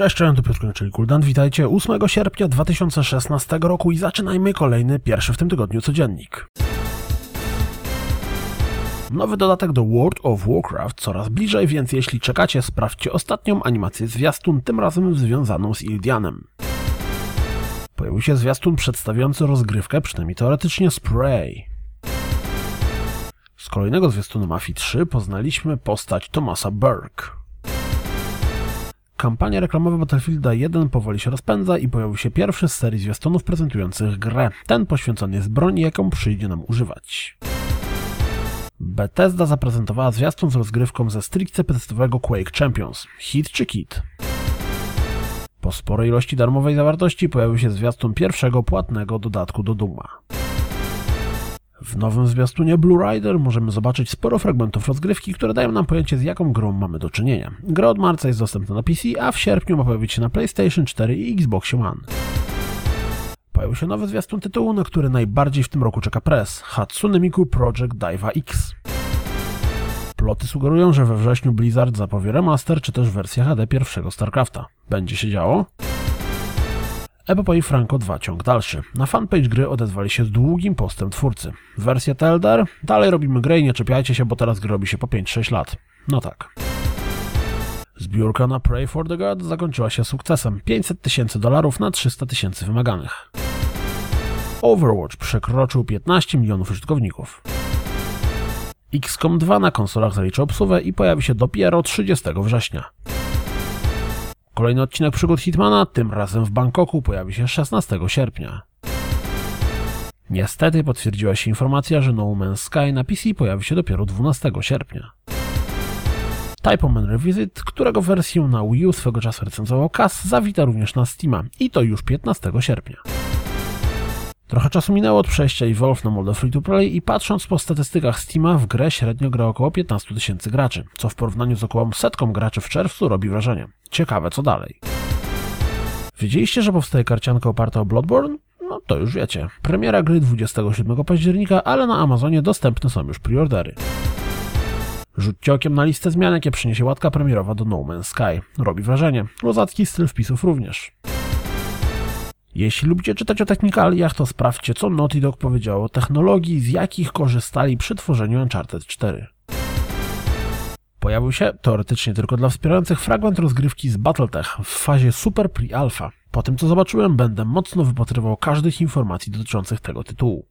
Cześć, cześć, to Piotr czyli Kuldan. Witajcie 8 sierpnia 2016 roku i zaczynajmy kolejny, pierwszy w tym tygodniu codziennik. Nowy dodatek do World of Warcraft coraz bliżej, więc jeśli czekacie, sprawdźcie ostatnią animację zwiastun, tym razem związaną z Ildianem. Pojawił się zwiastun przedstawiający rozgrywkę, przynajmniej teoretycznie, Spray. Z kolejnego zwiastunu Mafii 3 poznaliśmy postać Thomasa Burke. Kampania reklamowa Battlefielda 1 powoli się rozpędza i pojawił się pierwszy z serii zwiastunów prezentujących grę. Ten poświęcony jest broni, jaką przyjdzie nam używać. Bethesda zaprezentowała zwiastun z rozgrywką ze stricte testowego Quake Champions. Hit czy kit? Po sporej ilości darmowej zawartości pojawił się zwiastun pierwszego płatnego dodatku do Duma. W nowym zwiastunie Blue Rider możemy zobaczyć sporo fragmentów rozgrywki, które dają nam pojęcie z jaką grą mamy do czynienia. Gra od marca jest dostępna na PC, a w sierpniu ma pojawić się na PlayStation 4 i Xbox One. Pojawił się nowy zwiastun tytułu, na który najbardziej w tym roku czeka press Hatsune Miku Project Diva X. Ploty sugerują, że we wrześniu Blizzard zapowie remaster czy też wersję HD pierwszego StarCrafta. Będzie się działo? Epopoi Franco 2 ciąg dalszy. Na fanpage gry odezwali się z długim postem twórcy. Wersja Teldar? Dalej robimy grę i nie czepiajcie się, bo teraz gry robi się po 5-6 lat. No tak. Zbiórka na Pray for the God zakończyła się sukcesem. 500 tysięcy dolarów na 300 tysięcy wymaganych. Overwatch przekroczył 15 milionów użytkowników. XCOM 2 na konsolach zaliczy obsługę i pojawi się dopiero 30 września. Kolejny odcinek przygód Hitmana, tym razem w Bangkoku, pojawi się 16 sierpnia. Niestety potwierdziła się informacja, że No Man's Sky na PC pojawi się dopiero 12 sierpnia. Type Man Revisit, którego wersję na Wii U swego czasu recenzował Cas, zawita również na Steama i to już 15 sierpnia. Trochę czasu minęło od przejścia Evolve na modę free to play i patrząc po statystykach Steama w grę średnio gra około 15 tysięcy graczy, co w porównaniu z około setką graczy w czerwcu robi wrażenie. Ciekawe co dalej. Wiedzieliście, że powstaje karcianka oparta o Bloodborne? No to już wiecie. Premiera gry 27 października, ale na Amazonie dostępne są już preordery. Rzućcie okiem na listę zmian, jakie przyniesie łatka premierowa do No Man's Sky. Robi wrażenie. Lozacki styl wpisów również. Jeśli lubicie czytać o technikaliach, to sprawdźcie, co Naughty Dog powiedziało o technologii, z jakich korzystali przy tworzeniu Uncharted 4. Pojawił się, teoretycznie tylko dla wspierających, fragment rozgrywki z Battletech w fazie Super Pre-Alpha. Po tym co zobaczyłem, będę mocno wypatrywał każdych informacji dotyczących tego tytułu.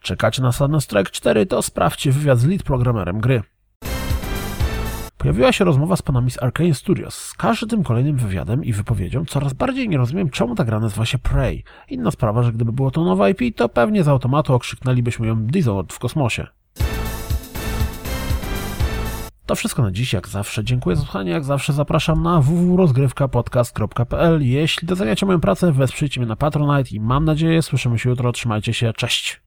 Czekacie na Sudden Strike 4, to sprawdźcie wywiad z lead programerem gry. Pojawiła się rozmowa z panami z Arkane Studios. Z każdym kolejnym wywiadem i wypowiedzią coraz bardziej nie rozumiem, czemu ta gra nazywa się Prey. Inna sprawa, że gdyby było to nowa IP, to pewnie z automatu okrzyknęlibyśmy ją Dishonored w kosmosie. To wszystko na dziś, jak zawsze. Dziękuję za słuchanie, jak zawsze zapraszam na www.rozgrywkapodcast.pl. Jeśli doceniacie moją pracę, wesprzyjcie mnie na Patronite i mam nadzieję, słyszymy się jutro. Trzymajcie się, cześć!